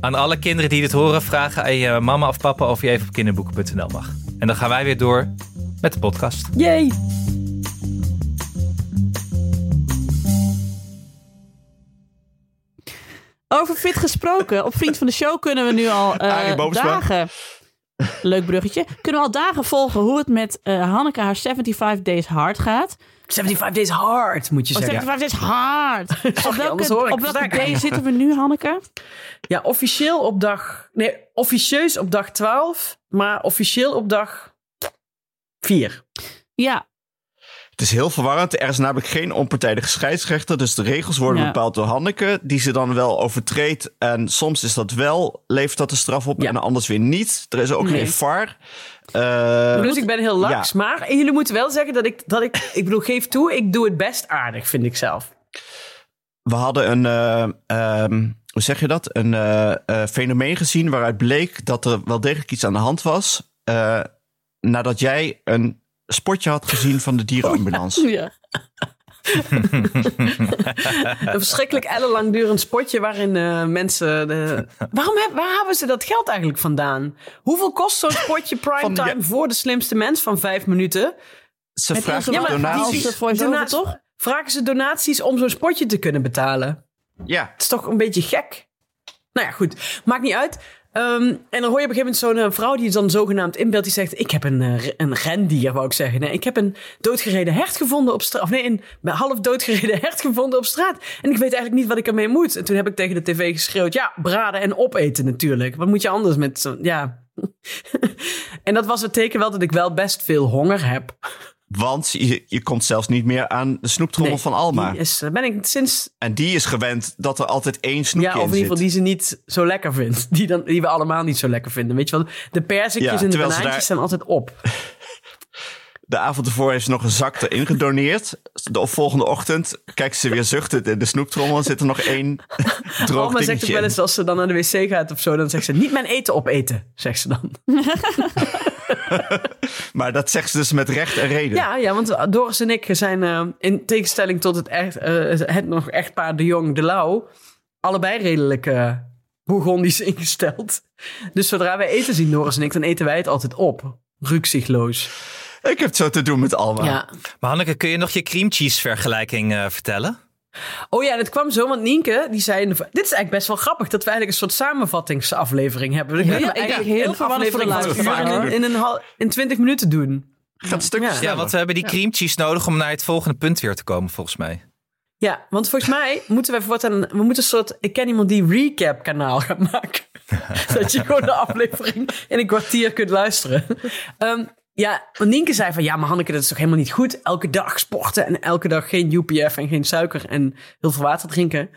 [SPEAKER 4] Aan alle kinderen die dit horen, vragen aan je mama of papa of je even op kinderboeken.nl mag. En dan gaan wij weer door met de podcast.
[SPEAKER 1] Yay!
[SPEAKER 2] Over fit gesproken. Op Vriend van de Show kunnen we nu al eh,
[SPEAKER 3] Boomsma.
[SPEAKER 2] dagen... Leuk bruggetje. Kunnen we al dagen volgen hoe het met eh, Hanneke haar 75 Days Hard gaat.
[SPEAKER 1] 75 days hard, moet je
[SPEAKER 2] Oh,
[SPEAKER 1] zeggen.
[SPEAKER 2] 75 Days Hard! op welke,
[SPEAKER 1] ik
[SPEAKER 2] op welke day zitten we nu, Hanneke?
[SPEAKER 1] Ja, officieel op dag... Nee, officieus op dag 12, maar officieel op dag 4.
[SPEAKER 2] Ja,
[SPEAKER 3] Het is heel verwarrend. Er is namelijk geen onpartijdige scheidsrechter. Dus de regels worden
[SPEAKER 2] Ja.
[SPEAKER 3] bepaald door Hanneke. Die ze dan wel overtreedt. En soms is dat wel, levert dat de straf op.
[SPEAKER 1] Ja.
[SPEAKER 3] En anders weer niet. Er is ook
[SPEAKER 2] Nee.
[SPEAKER 3] geen VAR.
[SPEAKER 1] Dus ik ben heel laks.
[SPEAKER 3] ja.
[SPEAKER 1] Maar jullie moeten wel zeggen dat ik, dat ik... Ik bedoel, geef toe, ik doe het best aardig, vind ik zelf.
[SPEAKER 3] we hadden een, eh, ehm, hoe zeg je dat? Een eh, fenomeen gezien waaruit bleek dat er wel degelijk iets aan de hand was. nadat jij een spotje had gezien van de dierenambulance.
[SPEAKER 2] ja.
[SPEAKER 1] Een verschrikkelijk ellenlang durend spotje waarin eh, mensen... De... Waarom heb, waar hebben ze dat geld eigenlijk vandaan? Hoeveel kost zo'n spotje primetime
[SPEAKER 3] ja.
[SPEAKER 1] voor de slimste mens van vijf minuten?
[SPEAKER 3] Ze
[SPEAKER 2] Met
[SPEAKER 3] vragen
[SPEAKER 2] onze
[SPEAKER 3] donaties.
[SPEAKER 1] Donaties-
[SPEAKER 2] toch?
[SPEAKER 1] Vragen ze donaties om zo'n spotje te kunnen betalen?
[SPEAKER 3] Ja,
[SPEAKER 1] Het is toch een beetje gek? Nou ja, goed. Maakt niet uit. Ehm, en dan hoor je op een gegeven moment zo'n eh, vrouw die dan zogenaamd inbeeldt. Die zegt, ik heb een, eh, een rendier, wou ik zeggen. Nee, ik heb een doodgereden hert gevonden op straat. Of nee, een half doodgereden hert gevonden op straat. En ik weet eigenlijk niet wat ik ermee moet. En toen heb ik tegen de tv geschreeuwd. Ja, braden en opeten natuurlijk. Wat moet je anders met zo'n... Ja. en dat was het teken wel dat ik wel best veel honger heb.
[SPEAKER 3] Want je, je komt zelfs niet meer aan de snoeptrommel
[SPEAKER 1] Nee,
[SPEAKER 3] van Alma.
[SPEAKER 1] Die is, eh, ben ik sinds
[SPEAKER 3] En die is gewend dat er altijd één snoepje
[SPEAKER 1] Ja, of in
[SPEAKER 3] in
[SPEAKER 1] ieder geval
[SPEAKER 3] zit.
[SPEAKER 1] die ze niet zo lekker vindt. Die, dan, die we allemaal niet zo lekker vinden. Weet je wel, de perzikjes
[SPEAKER 3] Ja,
[SPEAKER 1] en de banaantjes
[SPEAKER 3] daar-
[SPEAKER 1] zijn altijd op.
[SPEAKER 3] De avond ervoor heeft ze nog een zak erin gedoneerd. De volgende ochtend kijkt ze weer zuchtend in de snoeptrommel zit er nog één droog
[SPEAKER 1] Alma zegt ook wel eens als ze dan naar de wc gaat of zo, dan zegt ze niet mijn eten opeten, zegt ze dan.
[SPEAKER 3] Maar dat zegt ze dus met recht en reden.
[SPEAKER 1] Ja, ja want Doris en ik zijn eh, in tegenstelling tot het, echt, eh, het nog echtpaar De Jong De Lauw, allebei redelijk Bourgondisch ingesteld. Dus zodra wij eten zien, Doris en ik, dan eten wij het altijd op. Rukzichtloos.
[SPEAKER 3] Ik heb het zo te doen met Alma.
[SPEAKER 1] Ja.
[SPEAKER 4] Maar Hanneke, kun je nog je cream cheese vergelijking eh, vertellen?
[SPEAKER 1] Oh ja, dat kwam zo, want Nienke, die zei... Dit is eigenlijk best wel grappig, dat we eigenlijk een soort samenvattingsaflevering hebben. Dan kunnen we
[SPEAKER 2] ik denk
[SPEAKER 1] eigenlijk
[SPEAKER 2] heel de
[SPEAKER 1] aflevering van in, in, een hal- in 20 minuten doen.
[SPEAKER 3] Gaat een stuk
[SPEAKER 1] Ja.
[SPEAKER 4] Ja, want we hebben die cream cheese nodig om naar het volgende punt weer te komen, volgens mij.
[SPEAKER 1] Ja, want volgens mij moeten we voortaan... We moeten een soort... Ik ken iemand die recap kanaal gaan maken. dat je gewoon de aflevering in een kwartier kunt luisteren. Ehm, ja, want Nienke zei van... Ja, maar Hanneke, dat is toch helemaal niet goed? Elke dag sporten en elke dag geen UPF en geen suiker en heel veel water drinken.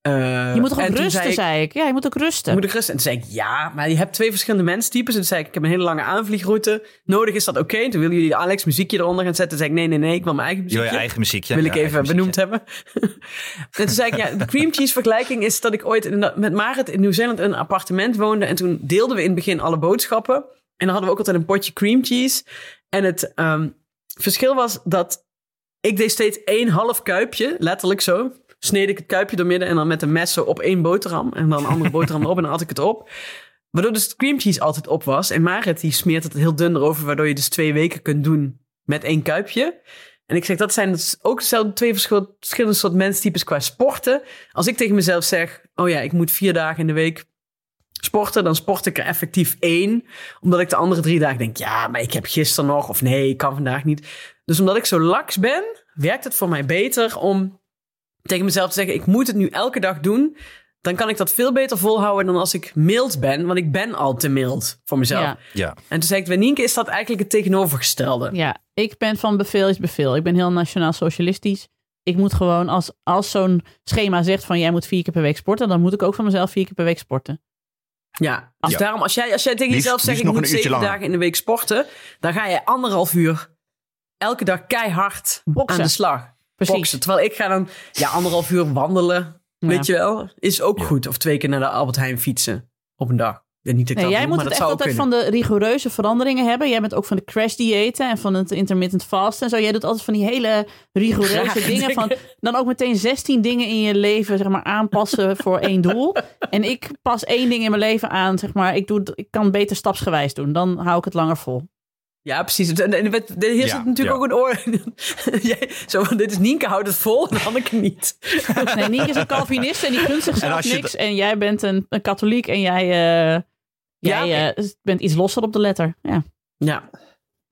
[SPEAKER 1] Eh,
[SPEAKER 2] Je moet toch
[SPEAKER 1] en
[SPEAKER 2] ook
[SPEAKER 1] toen
[SPEAKER 2] rusten,
[SPEAKER 1] zei
[SPEAKER 2] zei
[SPEAKER 1] ik.
[SPEAKER 2] Ja, je moet ook rusten.
[SPEAKER 1] Moet ik rusten? En toen zei ik, ja, maar je hebt twee verschillende menstypes. En toen zei ik, ik heb een hele lange aanvliegroute. Nodig is dat oké. En toen willen jullie Alex muziekje eronder gaan zetten. Toen zei ik, nee, nee, nee, ik wil mijn eigen
[SPEAKER 4] Jo,
[SPEAKER 1] muziekje.
[SPEAKER 4] je eigen muziekje.
[SPEAKER 1] wil
[SPEAKER 4] Ja,
[SPEAKER 1] ik even benoemd hebben. en toen zei ik, ja, de cream cheese vergelijking is dat ik ooit in, met Marit in Nieuw-Zeeland in een appartement woonde. En toen deelden we in het begin alle boodschappen. En dan hadden we ook altijd een potje cream cheese. En het ehm, verschil was dat ik deed steeds één half kuipje, letterlijk zo. Sneed ik het kuipje door midden en dan met een mes zo op één boterham. En dan een andere boterham erop en dan at ik het op. Waardoor dus het cream cheese altijd op was. En Marit die smeert het heel dun erover, waardoor je dus twee weken kunt doen met één kuipje. En ik zeg, dat zijn dus ook dezelfde twee verschil- verschillende soort menstypes qua sporten. Als ik tegen mezelf zeg, oh ja, ik moet vier dagen in de week sporten, dan sport ik er effectief één. Omdat ik de andere drie dagen denk, ja, maar ik heb gisteren nog, of nee, ik kan vandaag niet. Dus omdat ik zo laks ben, werkt het voor mij beter om tegen mezelf te zeggen, ik moet het nu elke dag doen. Dan kan ik dat veel beter volhouden dan als ik mild ben, want ik ben al te mild voor mezelf.
[SPEAKER 2] Ja.
[SPEAKER 4] Ja.
[SPEAKER 1] En toen zei ik, bij Nienke is dat eigenlijk het tegenovergestelde.
[SPEAKER 2] Ja, ik ben van bevel is bevel. Ik ben heel nationaal socialistisch. Ik moet gewoon, als, als zo'n schema zegt van jij moet vier keer per week sporten, dan moet ik ook van mezelf vier keer per week sporten.
[SPEAKER 1] Ja, dus
[SPEAKER 3] Ja.
[SPEAKER 1] daarom als jij, als jij tegen
[SPEAKER 3] Liefst-
[SPEAKER 1] jezelf zegt, ik
[SPEAKER 3] nog
[SPEAKER 1] moet zeven
[SPEAKER 3] langer.
[SPEAKER 1] dagen in de week sporten, dan ga je anderhalf uur elke dag keihard
[SPEAKER 2] Boksen.
[SPEAKER 1] aan de slag.
[SPEAKER 2] Precies.
[SPEAKER 1] Boksen. Terwijl ik ga dan ja, anderhalf uur wandelen,
[SPEAKER 2] Ja.
[SPEAKER 1] weet je wel, is ook
[SPEAKER 4] Ja.
[SPEAKER 1] goed. Of twee keer naar de Albert Heijn fietsen op een dag. Ja, niet dat ik
[SPEAKER 2] Nee,
[SPEAKER 1] dat
[SPEAKER 2] jij
[SPEAKER 1] doe,
[SPEAKER 2] moet
[SPEAKER 1] maar
[SPEAKER 2] het
[SPEAKER 1] dat
[SPEAKER 2] echt altijd
[SPEAKER 1] kunnen.
[SPEAKER 2] van de rigoureuze veranderingen hebben. Jij bent ook van de crash diëten en van het intermittent fast en zo. Jij doet altijd van die hele rigoureuze dingen. Van, dan ook meteen 16 dingen in je leven zeg maar, aanpassen voor één doel. En ik pas één ding in mijn leven aan. Zeg maar. ik, doe, het- ik kan beter stapsgewijs doen. Dan hou ik het langer vol.
[SPEAKER 1] Ja, precies. En, en, en hier
[SPEAKER 3] Ja,
[SPEAKER 1] zit natuurlijk
[SPEAKER 3] ja.
[SPEAKER 1] ook een oor. Jij, zo van, dit is Nienke, houdt het vol en Hanneke niet.
[SPEAKER 2] Nee, Nienke is een Calvinist en die gunt
[SPEAKER 3] En
[SPEAKER 2] zichzelf niks. En jij bent een, een katholiek en jij, eh, jij
[SPEAKER 1] Ja,
[SPEAKER 2] eh, bent iets losser op de letter. Ja.
[SPEAKER 1] Ja,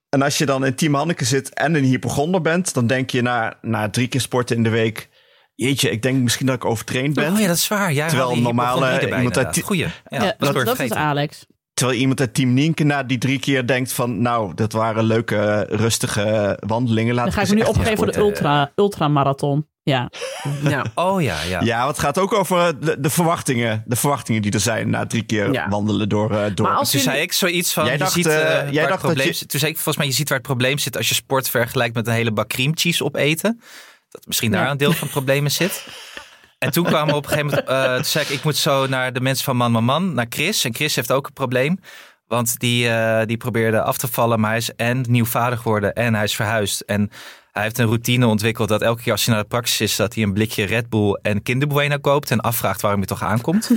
[SPEAKER 3] En als je dan in Team Hanneke zit en een hypochonder bent, dan denk je na, na drie keer sporten in de week. Jeetje, ik denk misschien dat ik overtraind ben.
[SPEAKER 4] Oh ja, dat is waar. Jij
[SPEAKER 3] Terwijl normale iemand uit
[SPEAKER 4] Goeie. Ja,
[SPEAKER 2] Ja,
[SPEAKER 4] dat,
[SPEAKER 2] dat,
[SPEAKER 4] is
[SPEAKER 2] dat is. Alex.
[SPEAKER 3] Terwijl iemand uit Team Nienke na die drie keer denkt van... nou, dat waren leuke, rustige wandelingen. Laat
[SPEAKER 2] Dan ga ik me nu opgeven voor de ultra, ultramarathon. Ja.
[SPEAKER 1] ja.
[SPEAKER 4] Oh ja, ja.
[SPEAKER 3] Ja, het gaat ook over de, de verwachtingen. De verwachtingen die er zijn na drie keer
[SPEAKER 1] Ja.
[SPEAKER 3] wandelen door... eh, door.
[SPEAKER 1] Maar als
[SPEAKER 4] Toen
[SPEAKER 1] jullie-
[SPEAKER 4] zei ik zoiets van,
[SPEAKER 3] Jij
[SPEAKER 4] je
[SPEAKER 3] dacht,
[SPEAKER 4] ziet
[SPEAKER 3] eh,
[SPEAKER 4] eh,
[SPEAKER 3] jij dacht dat
[SPEAKER 4] probleem
[SPEAKER 3] je-
[SPEAKER 4] zit. Toen zei ik volgens mij, je ziet waar het probleem zit als je sport vergelijkt met een hele bak cream cheese opeten. Dat misschien daar
[SPEAKER 2] Ja.
[SPEAKER 4] een deel van het probleem in zit. En toen kwamen we op een gegeven moment, eh, toen zei ik, ik moet zo naar de mensen van Man Man Man, naar Chris. En Chris heeft ook een probleem. Want die, eh, die probeerde af te vallen, maar hij is en nieuw vader geworden en hij is verhuisd. En hij heeft een routine ontwikkeld dat elke keer als hij naar de praxis is, dat hij een blikje Red Bull en Kinder koopt en afvraagt waarom hij toch aankomt.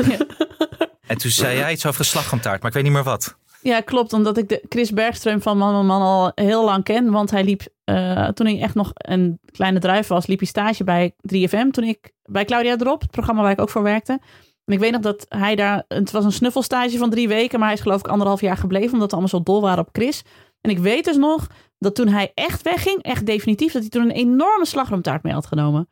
[SPEAKER 4] En toen zei hij iets over een slagroomtaart, maar ik weet niet meer wat.
[SPEAKER 2] Ja, klopt. Omdat ik de Chris Bergström van Man Man Man al heel lang ken. Want hij liep, eh, toen hij echt nog een kleine druif was, liep hij stage bij 3FM. Toen ik bij Claudia Drop, het programma waar ik ook voor werkte. En ik weet nog dat hij daar, het was een snuffelstage van drie weken. Maar hij is geloof ik anderhalf jaar gebleven. Omdat we allemaal zo dol waren op Chris. En ik weet dus nog dat toen hij echt wegging, echt definitief, dat hij toen een enorme slagroomtaart mee had genomen.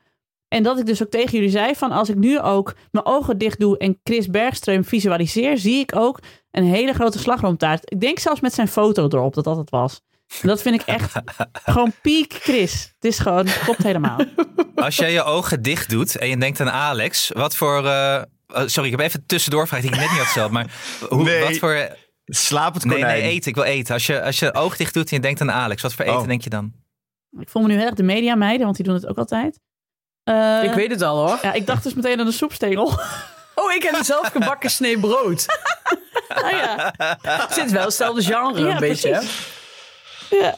[SPEAKER 2] En dat ik dus ook tegen jullie zei van als ik nu ook mijn ogen dicht doe en Chris Bergström visualiseer, zie ik ook een hele grote slagroomtaart. Ik denk zelfs met zijn foto erop dat dat het was. En dat vind ik echt gewoon piek Chris. Het is gewoon, het klopt helemaal.
[SPEAKER 4] Als jij je ogen dicht doet en je denkt aan Alex, wat voor. eh, oh, sorry, ik heb even tussendoor gevraagd die ik net niet had gesteld. Maar hoe,
[SPEAKER 3] Nee.
[SPEAKER 4] wat voor.
[SPEAKER 3] Slaap het
[SPEAKER 4] Nee,
[SPEAKER 3] konijn.
[SPEAKER 4] nee, eten. Ik wil eten. Als je, als je oog dicht doet en je denkt aan Alex, wat voor eten
[SPEAKER 3] Oh.
[SPEAKER 4] denk je dan?
[SPEAKER 2] Ik voel me nu heel erg de media meiden, want die doen het ook altijd. Eh,
[SPEAKER 1] ik weet het al hoor.
[SPEAKER 2] Ja, ik dacht dus meteen aan de soepstengel.
[SPEAKER 1] Oh, ik heb een zelfgebakken snee brood.
[SPEAKER 2] Ah ja.
[SPEAKER 1] Het zit wel hetzelfde genre
[SPEAKER 2] Ja,
[SPEAKER 1] een beetje. hè?
[SPEAKER 2] precies. ja.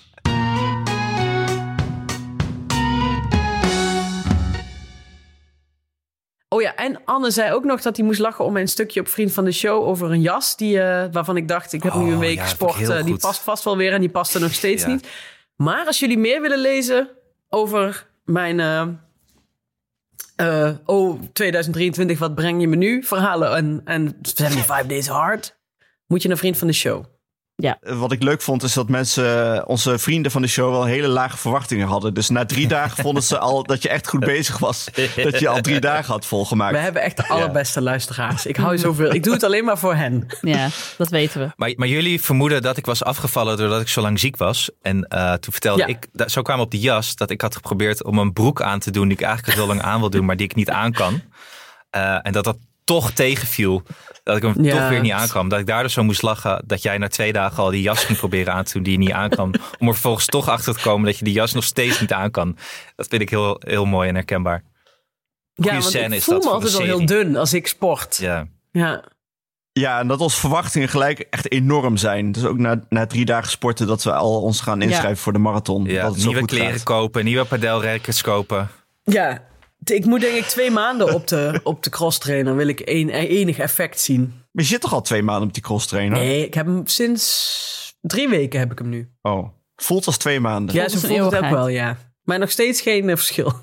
[SPEAKER 1] Oh ja, en Anne zei ook nog dat hij moest lachen om mijn stukje op Vriend van de Show over een jas. Die, eh, waarvan ik dacht, ik heb nu
[SPEAKER 4] Oh,
[SPEAKER 1] een week
[SPEAKER 4] ja, heel
[SPEAKER 1] eh, die past vast wel weer en die past er nog steeds
[SPEAKER 4] Ja.
[SPEAKER 1] niet. Maar als jullie meer willen lezen over mijn... eh, eh, oh, 2023, wat breng je me nu? Verhalen en, en 75 Days Hard. Moet je naar Vriend van de Show.
[SPEAKER 3] Wat ik leuk vond is dat mensen, onze vrienden van de show, wel hele lage verwachtingen hadden. Dus na drie dagen vonden ze al dat je echt goed bezig was. Dat je al drie dagen had volgemaakt.
[SPEAKER 1] We hebben echt de allerbeste luisteraars. Ik hou zoveel. Ik doe het alleen maar voor hen.
[SPEAKER 2] ja, dat weten we.
[SPEAKER 4] Maar, maar jullie vermoeden dat ik was afgevallen doordat ik zo lang ziek was. En eh, toen vertelde
[SPEAKER 1] Ja.
[SPEAKER 4] ik, zo kwam op die jas, dat ik had geprobeerd om een broek aan te doen die ik eigenlijk al zo lang aan wil doen, maar die ik niet aan kan. Eh, en dat dat toch tegenviel. Dat ik hem
[SPEAKER 1] Ja.
[SPEAKER 4] toch weer niet aankwam. Dat ik daardoor zo moest lachen dat jij na twee dagen al die jas ging proberen aan te doen die je niet aan kan. Om er vervolgens toch achter te komen dat je die jas nog steeds niet aan kan. Dat vind ik heel, heel mooi en herkenbaar.
[SPEAKER 1] Ja, want
[SPEAKER 4] scène
[SPEAKER 1] ik
[SPEAKER 4] is
[SPEAKER 1] voel
[SPEAKER 4] dat
[SPEAKER 1] me altijd al heel dun als ik sport.
[SPEAKER 4] Ja.
[SPEAKER 1] Ja.
[SPEAKER 3] Ja, en dat onze verwachtingen gelijk echt enorm zijn. Dus ook na, na drie dagen sporten dat we al ons gaan inschrijven voor de marathon.
[SPEAKER 4] Ja,
[SPEAKER 3] dat het zo
[SPEAKER 4] nieuwe
[SPEAKER 3] goed
[SPEAKER 4] kleren
[SPEAKER 3] gaat.
[SPEAKER 4] kopen, nieuwe padelrackets kopen.
[SPEAKER 1] Ja, ik moet denk ik twee maanden op de, op de cross trainer. Wil ik een, enig effect zien.
[SPEAKER 3] Maar je zit toch al twee maanden op die cross trainer?
[SPEAKER 1] Nee, ik heb hem sinds drie weken heb ik hem nu.
[SPEAKER 3] Oh, voelt als twee maanden.
[SPEAKER 1] Ja,
[SPEAKER 2] als
[SPEAKER 1] zo voelt het ook wel, ja. Maar nog steeds geen eh, verschil.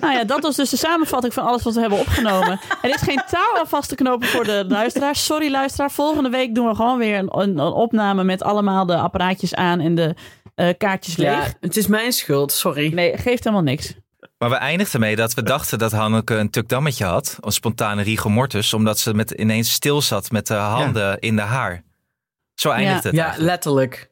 [SPEAKER 2] Nou ja, dat was dus de samenvatting van alles wat we hebben opgenomen. Er is geen touw aan vast te knopen voor de luisteraars. Sorry luisteraar, volgende week doen we gewoon weer een, een, een opname met allemaal de apparaatjes aan en de eh, kaartjes leeg.
[SPEAKER 1] Ja, het is mijn schuld, sorry.
[SPEAKER 2] Nee, geeft helemaal niks.
[SPEAKER 4] Maar we eindigden mee dat we dachten dat Hanneke een tukdammetje had. Een spontane rigor mortis. Omdat ze met, ineens stil zat met de handen in de haar. Zo eindigde het
[SPEAKER 1] Ja,
[SPEAKER 4] eigenlijk.
[SPEAKER 1] letterlijk.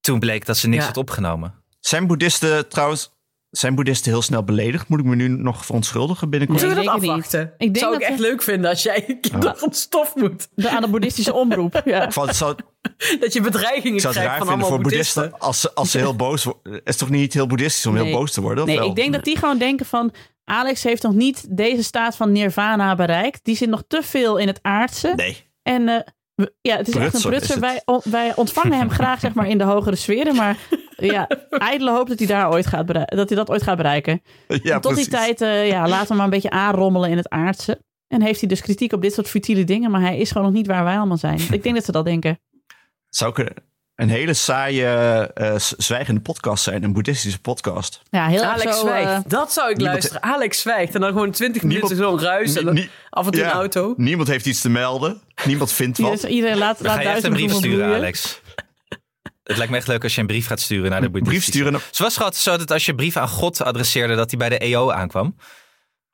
[SPEAKER 4] Toen bleek dat ze niks
[SPEAKER 1] Ja.
[SPEAKER 4] had opgenomen.
[SPEAKER 3] Zijn boeddhisten trouwens... Zijn boeddhisten heel snel beledigd? Moet ik me nu nog verontschuldigen binnenkort?
[SPEAKER 2] Nee.
[SPEAKER 1] Zullen we dat afwachten?
[SPEAKER 2] Ik denk
[SPEAKER 1] Zou ik
[SPEAKER 2] dat
[SPEAKER 1] echt
[SPEAKER 2] we-
[SPEAKER 1] leuk vinden als jij een keer
[SPEAKER 3] Ja.
[SPEAKER 1] door het stof moet.
[SPEAKER 2] De, aan de boeddhistische omroep. Ja.
[SPEAKER 3] Van, zou,
[SPEAKER 1] Dat je bedreigingen
[SPEAKER 3] Ik zou het
[SPEAKER 1] krijgt
[SPEAKER 3] raar
[SPEAKER 1] van
[SPEAKER 3] vinden
[SPEAKER 1] allemaal
[SPEAKER 3] voor boeddhisten
[SPEAKER 1] boeddhisten.
[SPEAKER 3] als ze, als ze heel boos worden. Het is toch niet heel boeddhistisch om
[SPEAKER 2] Nee.
[SPEAKER 3] heel boos te worden?
[SPEAKER 2] Nee,
[SPEAKER 3] wel?
[SPEAKER 2] ik denk dat die gewoon denken van... Alex heeft nog niet deze staat van nirvana bereikt. Die zit nog te veel in het aardse.
[SPEAKER 3] Nee.
[SPEAKER 2] En eh, ja, het is echt een prutser. Wij, on- wij ontvangen hem graag zeg maar, in de hogere sferen. Maar ja, ijdele hoop dat hij, daar ooit gaat dat, hij dat ooit gaat bereiken.
[SPEAKER 3] Ja,
[SPEAKER 2] tot die tijd eh, ja, laten we hem maar een beetje aanrommelen in het aardse. En heeft hij dus kritiek op dit soort futiele dingen. Maar hij is gewoon nog niet waar wij allemaal zijn. Ik denk dat ze dat denken.
[SPEAKER 3] Zou ik een- een hele saaie, eh, zwijgende podcast zijn. Een boeddhistische podcast.
[SPEAKER 2] Ja, heel
[SPEAKER 1] Alex
[SPEAKER 2] zo,
[SPEAKER 1] zwijgt.
[SPEAKER 2] eh,
[SPEAKER 1] dat zou ik
[SPEAKER 3] niemand-
[SPEAKER 1] luisteren. Alex zwijgt. En dan gewoon 20
[SPEAKER 3] Niemand-
[SPEAKER 1] minuten zo'n ruis. En dan af en toe
[SPEAKER 3] ja.
[SPEAKER 1] een auto.
[SPEAKER 3] Niemand heeft iets te melden. Niemand vindt wat.
[SPEAKER 2] iedereen laat, laat duizenden
[SPEAKER 4] brief sturen. Alex. Het lijkt me echt leuk als je een brief gaat sturen naar de
[SPEAKER 3] Brief
[SPEAKER 4] boeddhistische.
[SPEAKER 3] sturen.
[SPEAKER 4] Zoals het zo dat als je brief aan God adresseerde, dat hij bij de EO aankwam.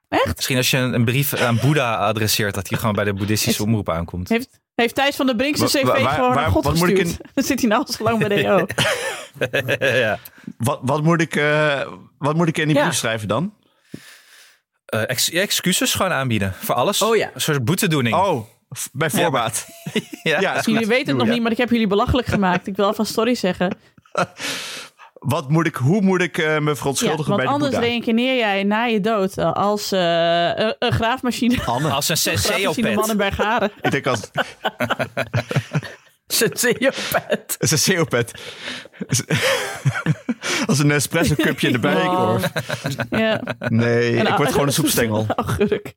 [SPEAKER 2] Echt?
[SPEAKER 4] Misschien als je een, een brief aan Boeddha adresseert, dat hij gewoon bij de boeddhistische omroep aankomt.
[SPEAKER 2] Heeft, heeft Thijs van der Brink zijn cv
[SPEAKER 3] wa- waar-
[SPEAKER 2] gewoon
[SPEAKER 3] waar-
[SPEAKER 2] naar God
[SPEAKER 3] wat moet ik
[SPEAKER 2] gestuurd? Dan zit hij nou al zo lang bij de EO.
[SPEAKER 4] ja.
[SPEAKER 3] Wat, wat, moet ik, eh, wat moet ik in die
[SPEAKER 1] Ja.
[SPEAKER 3] brief schrijven dan?
[SPEAKER 4] Eh, ex- excuses gewoon aanbieden voor alles.
[SPEAKER 1] Oh ja.
[SPEAKER 4] Een soort boetedoening.
[SPEAKER 3] Oh, bij voorbaat.
[SPEAKER 4] ja.
[SPEAKER 2] Jullie weten het
[SPEAKER 3] Doe,
[SPEAKER 2] nog
[SPEAKER 3] ja.
[SPEAKER 2] niet, maar ik heb jullie belachelijk gemaakt. Ik wil alvast sorry zeggen.
[SPEAKER 3] Wat moet ik, hoe moet ik eh, me verontschuldigen bij de
[SPEAKER 2] anders
[SPEAKER 3] Boeddha?
[SPEAKER 2] reïncarneer jij na je dood eh, als eh, een, een graafmachine.
[SPEAKER 3] Anne,
[SPEAKER 4] Als een senseo-pet.
[SPEAKER 2] in Bergharen.
[SPEAKER 3] ik denk als...
[SPEAKER 1] Senseo-pet.
[SPEAKER 3] CO-pet. Als een Nespresso cupje erbij. ik hoor.
[SPEAKER 2] Ja.
[SPEAKER 3] Nee, ik word gewoon een soepstengel.
[SPEAKER 2] Augurk.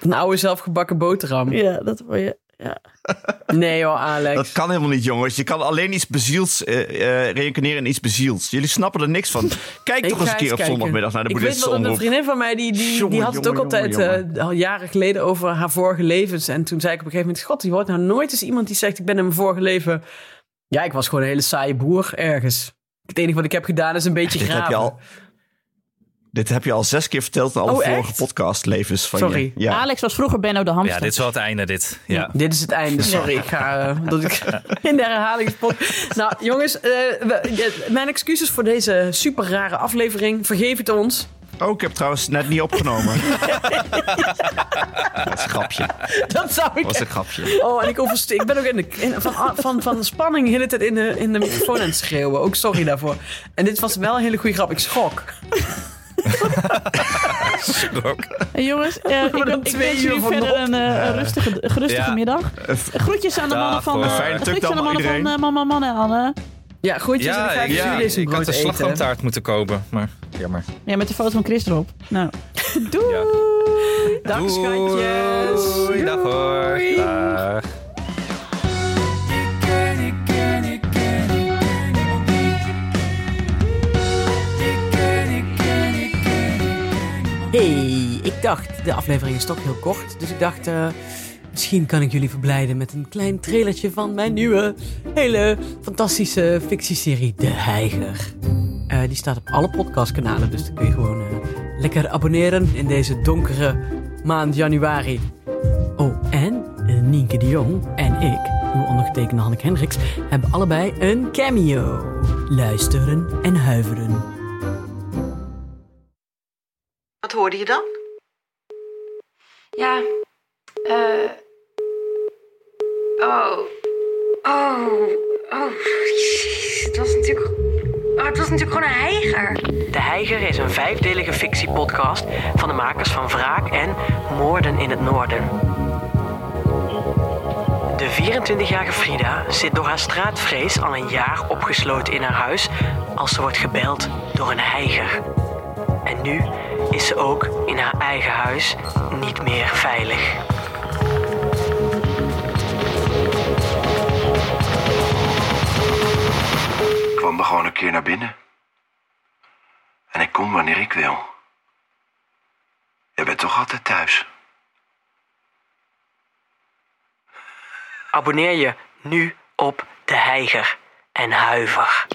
[SPEAKER 1] Een oude zelfgebakken boterham.
[SPEAKER 2] Ja, dat word je. Ja.
[SPEAKER 1] Nee hoor, Alex.
[SPEAKER 3] Dat kan helemaal niet, jongens. Je kan alleen iets beziels eh eh, reïncarneren in iets beziels. Jullie snappen er niks van. Kijk
[SPEAKER 1] Ik
[SPEAKER 3] toch eens een keer op
[SPEAKER 1] kijken.
[SPEAKER 3] zondagmiddag naar de
[SPEAKER 1] Ik weet
[SPEAKER 3] boeddhistische
[SPEAKER 1] wel dat een vriendin van mij, die, die, die
[SPEAKER 3] Jongen,
[SPEAKER 1] had het
[SPEAKER 3] jongen,
[SPEAKER 1] ook altijd
[SPEAKER 3] jongen,
[SPEAKER 1] eh, al jaren geleden over haar vorige levens. En toen zei ik op een gegeven moment, god, je hoort nou nooit eens iemand die zegt, ik ben in mijn vorige leven... Ja, ik was gewoon een hele saaie boer ergens. Het enige wat ik heb gedaan is een beetje
[SPEAKER 3] Dit heb,
[SPEAKER 1] graven.
[SPEAKER 3] Dit heb je al zes keer verteld in alle
[SPEAKER 1] Oh,
[SPEAKER 3] vorige podcastlevens van
[SPEAKER 1] Sorry.
[SPEAKER 3] je. Ja.
[SPEAKER 2] Alex was vroeger Benno de hamster.
[SPEAKER 4] Ja, dit is wel het einde, dit. Ja.
[SPEAKER 1] Dit is het einde, sorry. Ik ga eh, dat ik in de herhalingspot. Nou, jongens, eh, we- mijn excuses voor deze super rare aflevering. Vergeef het ons.
[SPEAKER 3] Oh, ik heb trouwens net niet opgenomen. dat is een grapje. Dat
[SPEAKER 1] Dat zou ik
[SPEAKER 3] was een grapje.
[SPEAKER 1] Oh, en ik, overste- ik ben ook in de, in- van, van, van spanning de hele tijd in de, in de microfoon aan het schreeuwen. Ook sorry daarvoor. En dit was wel een hele goede grap. Ik schrok.
[SPEAKER 2] En jongens, eh, ik, wens jullie verder een, eh, een rustige, gerustige
[SPEAKER 4] Ja.
[SPEAKER 2] middag. Groetjes aan de mannen van, eh,
[SPEAKER 3] Fijne
[SPEAKER 2] groetjes aan de mannen van eh, Mama Man en Anne.
[SPEAKER 1] Ja, groetjes en ik
[SPEAKER 4] Ja,
[SPEAKER 1] ga
[SPEAKER 4] ik, ja,
[SPEAKER 1] jullie
[SPEAKER 4] ik had
[SPEAKER 1] eten.
[SPEAKER 4] slagroomtaart moeten kopen, maar jammer.
[SPEAKER 2] Ja, met de foto van Chris erop. Nou, doei!
[SPEAKER 4] Ja.
[SPEAKER 1] Dag
[SPEAKER 4] Doei.
[SPEAKER 1] schatjes.
[SPEAKER 4] Doei, dag hoor. Dag.
[SPEAKER 1] Hey, ik dacht, de aflevering is toch heel kort. Dus ik dacht, eh, misschien kan ik jullie verblijden met een klein trailertje van mijn nieuwe, hele fantastische fictieserie De Heiger. Eh, die staat op alle podcastkanalen, dus dan kun je gewoon eh, lekker abonneren in deze donkere maand januari. Oh, en Nienke de Jong en ik, uw ondergetekende Hanneke Hendricks, hebben allebei een cameo. Luisteren en huiveren.
[SPEAKER 7] Hoorde je dan?
[SPEAKER 8] Ja. eh Oh. Oh. Oh. Het was natuurlijk. Oh, het was natuurlijk gewoon een heiger.
[SPEAKER 7] De Heiger is een vijfdelige fictiepodcast van de makers van Wraak en Moorden in het Noorden. De 24-jarige Frida zit door haar straatvrees al een jaar opgesloten in haar huis als ze wordt gebeld door een heiger. En nu is ze ook in haar eigen huis niet meer veilig.
[SPEAKER 9] Ik kwam er gewoon een keer naar binnen. En ik kom wanneer ik wil. Je bent toch altijd thuis?
[SPEAKER 7] Abonneer je nu op De Heiger en huiver.